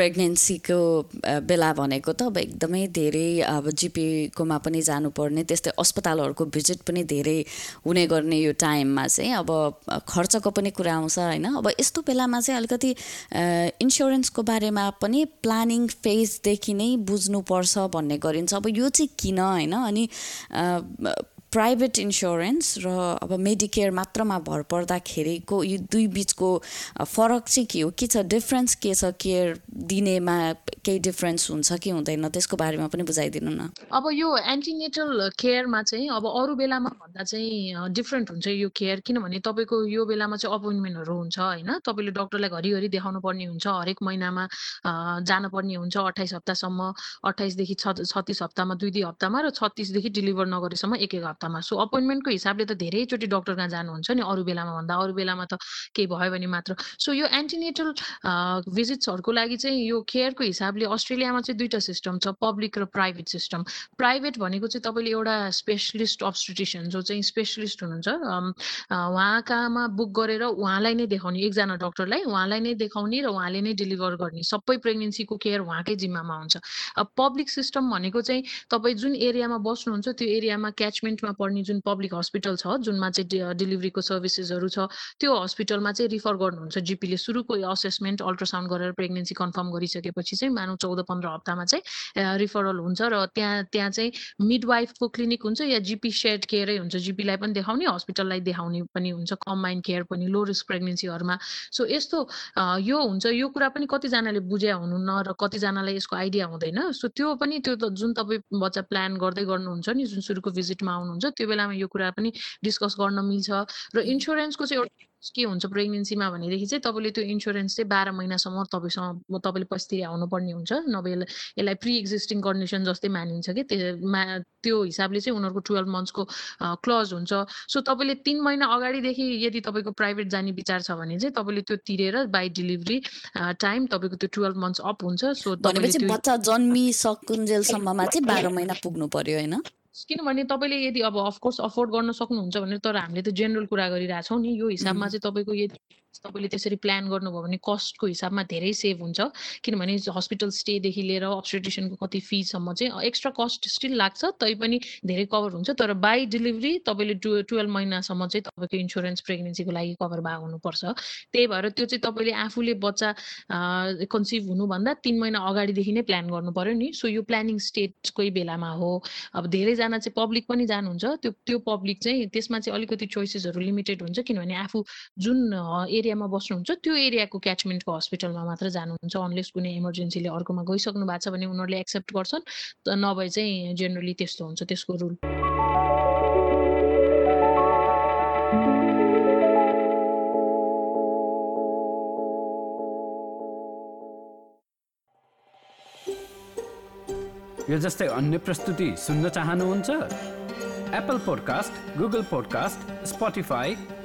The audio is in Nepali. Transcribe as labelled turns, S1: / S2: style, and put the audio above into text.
S1: प्रेग्नेन्सीको बेला भनेको त अब एकदमै धेरै अब जिपीकोमा पनि जानुपर्ने त्यस्तै अस्पतालहरूको भिजिट पनि धेरै हुने गर्ने यो टाइममा चाहिँ अब खर्चको पनि कुरा आउँछ होइन। अब यस्तो बेलामा चाहिँ अलिकति इन्सुरेन्सको बारेमा पनि प्लानिङ फेजदेखि नै बुझ्नुपर्छ भन्ने गरिन्छ। अब यो चाहिँ किन होइन? अनि प्राइभेट इन्सुरेन्स र अब मेडिकेयर मात्रमा भर पर्दाखेरिको यो दुई बिचको फरक चाहिँ के हो? के छ डिफ्रेन्स के छ केयर दिनेमा केही डिफ्रेन्स हुन्छ कि हुँदैन? त्यसको बारेमा पनि बुझाइदिनु न।
S2: अब यो एन्टिनेटल केयरमा चाहिँ अब अरू बेलामा भन्दा चाहिँ डिफ्रेन्ट हुन्छ यो केयर किनभने तपाईँको यो बेलामा चाहिँ अपोइन्टमेन्टहरू हुन्छ होइन? तपाईँले डक्टरलाई घरिघरि देखाउनु पर्ने हुन्छ हरेक महिनामा जानुपर्ने हुन्छ अठाइस हप्तासम्म अठाइसदेखि छत्तिस हप्तामा दुई दुई हप्तामा र छत्तिसदेखि डेलिभर नगरेसम्म एक एक हप्तामा सो अपोइन्टमेन्टको हिसाबले त धेरैचोटि डक्टर कहाँ जानुहुन्छ नि अरू बेलामा भन्दा। अरू बेलामा त केही भयो भने मात्र। सो यो एन्टिनेटल भिजिट्सहरूको लागि चाहिँ यो केयरको हिसाबले अस्ट्रेलियामा चाहिँ दुईवटा सिस्टम छ पब्लिक र प्राइभेट सिस्टम प्राइभेट भनेको चाहिँ तपाईँले एउटा स्पेसलिस्ट अब्सटिटिसियन जो चाहिँ स्पेसलिस्ट हुनुहुन्छ उहाँ कहाँमा बुक गरेर उहाँलाई नै देखाउने एकजना डक्टरलाई उहाँलाई नै देखाउने र उहाँले नै डेलिभर गर्ने। सबै प्रेग्नेन्सीको केयर उहाँकै जिम्मामा हुन्छ। पब्लिक सिस्टम भनेको चाहिँ तपाईँ जुन एरियामा बस्नुहुन्छ त्यो एरियामा क्याचमेन्टमा नजिकमा पर्ने जुन पब्लिक हस्पिटल छ जुनमा चाहिँ डेलिभरीको सर्भिसेसहरू छ त्यो हस्पिटलमा चाहिँ रिफर गर्नुहुन्छ जिपीले सुरुको असेसमेन्ट अल्ट्रासाउन्ड गरेर प्रेग्नेन्सी कन्फर्म गरिसकेपछि चाहिँ मानव चौध पन्ध्र हप्तामा चाहिँ रिफरल हुन्छ र त्यहाँ त्यहाँ चाहिँ मिडवाइफको क्लिनिक हुन्छ या जिपी सेड केयरै हुन्छ। जिपीलाई पनि देखाउने हस्पिटललाई देखाउने पनि हुन्छ। कम्बाइन्ड केयर पनि लो रिस्क प्रेग्नेन्सीहरूमा सो यस्तो यो हुन्छ। यो कुरा पनि कतिजनाले बुझ्या हुनुहुन्न र कतिजनालाई यसको आइडिया हुँदैन। सो त्यो पनि त्यो जुन तपाईँ बच्चा प्लान गर्दै गर्नुहुन्छ नि जुन सुरुको भिजिटमा आउनुहुन्छ हुन्छ त्यो बेलामा यो कुरा पनि डिस्कस गर्न मिल्छ। र इन्सुरेन्सको चाहिँ एउटा के हुन्छ प्रेग्नेन्सीमा भनेदेखि चाहिँ तपाईँले त्यो इन्सुरेन्स चाहिँ बाह्र महिनासम्म तपाईँसँग तपाईँले पैसा आउनुपर्ने हुन्छ नभए यसलाई प्रि एक्जिस्टिङ कन्डिसन जस्तै मानिन्छ कि त्यो त्यो हिसाबले चाहिँ उनीहरूको टुवेल्भ मन्थ्सको क्लज हुन्छ। सो तपाईँले तिन महिना अगाडिदेखि यदि तपाईँको प्राइभेट जाने विचार छ भने चाहिँ तपाईँले त्यो तिरेर बाई डेलिभरी टाइम तपाईँको त्यो टुवेल्भ मन्थ्स अप हुन्छ।
S1: सो बच्चा जन्मिसकुन्जेलसम्ममा चाहिँ बाह्र महिना पुग्नु पर्यो होइन?
S2: किनभने तपाईँले यदि अब अफकोर्स अफोर्ड गर्न सक्नुहुन्छ भने तर हामीले त जेनरल कुरा गरिरहेछौँ नि। यो हिसाबमा चाहिँ तपाईँको यदि तपाईँले त्यसरी प्लान गर्नुभयो भने कस्टको हिसाबमा धेरै सेभ हुन्छ। किनभने हस्पिटल स्टेदेखि लिएर अब्सटेटिसियनको कति फिसम्म चाहिँ एक्स्ट्रा कस्ट स्टिल लाग्छ तैपनि धेरै कभर हुन्छ। तर बाई डेलिभरी तपाईँले टु टुवेल्भ महिनासम्म चाहिँ तपाईँको इन्सुरेन्स प्रेग्नेन्सीको लागि कभर भएको हुनुपर्छ। त्यही भएर त्यो चाहिँ तपाईँले आफूले बच्चा कन्सिभ हुनुभन्दा तिन महिना अगाडिदेखि नै प्लान गर्नु पऱ्यो नि। सो यो प्लानिङ स्टेजकै बेलामा हो। अब धेरैजना चाहिँ पब्लिक पनि जानुहुन्छ। त्यो त्यो पब्लिक चाहिँ त्यसमा चाहिँ अलिकति चोइसेसहरू लिमिटेड हुन्छ। किनभने आफू जुन एरियामा बस्नुहुन्छ त्यो एरियाको क्याचमेन्टको हस्पिटलमा मात्र जानुहुन्छ। अनलेस कुनै इमर्जेन्सीले अर्कोमा गइसक्नु भएको छ भने उनीहरूले एक्सेप्ट गर्छन् नभए चाहिँ जेनरली त्यस्तो हुन्छ त्यसको रुल
S3: यो जस्तै अन्य प्रस्तुति सुन्न चाहनुहुन्छ? Apple podcast Google podcast Spotify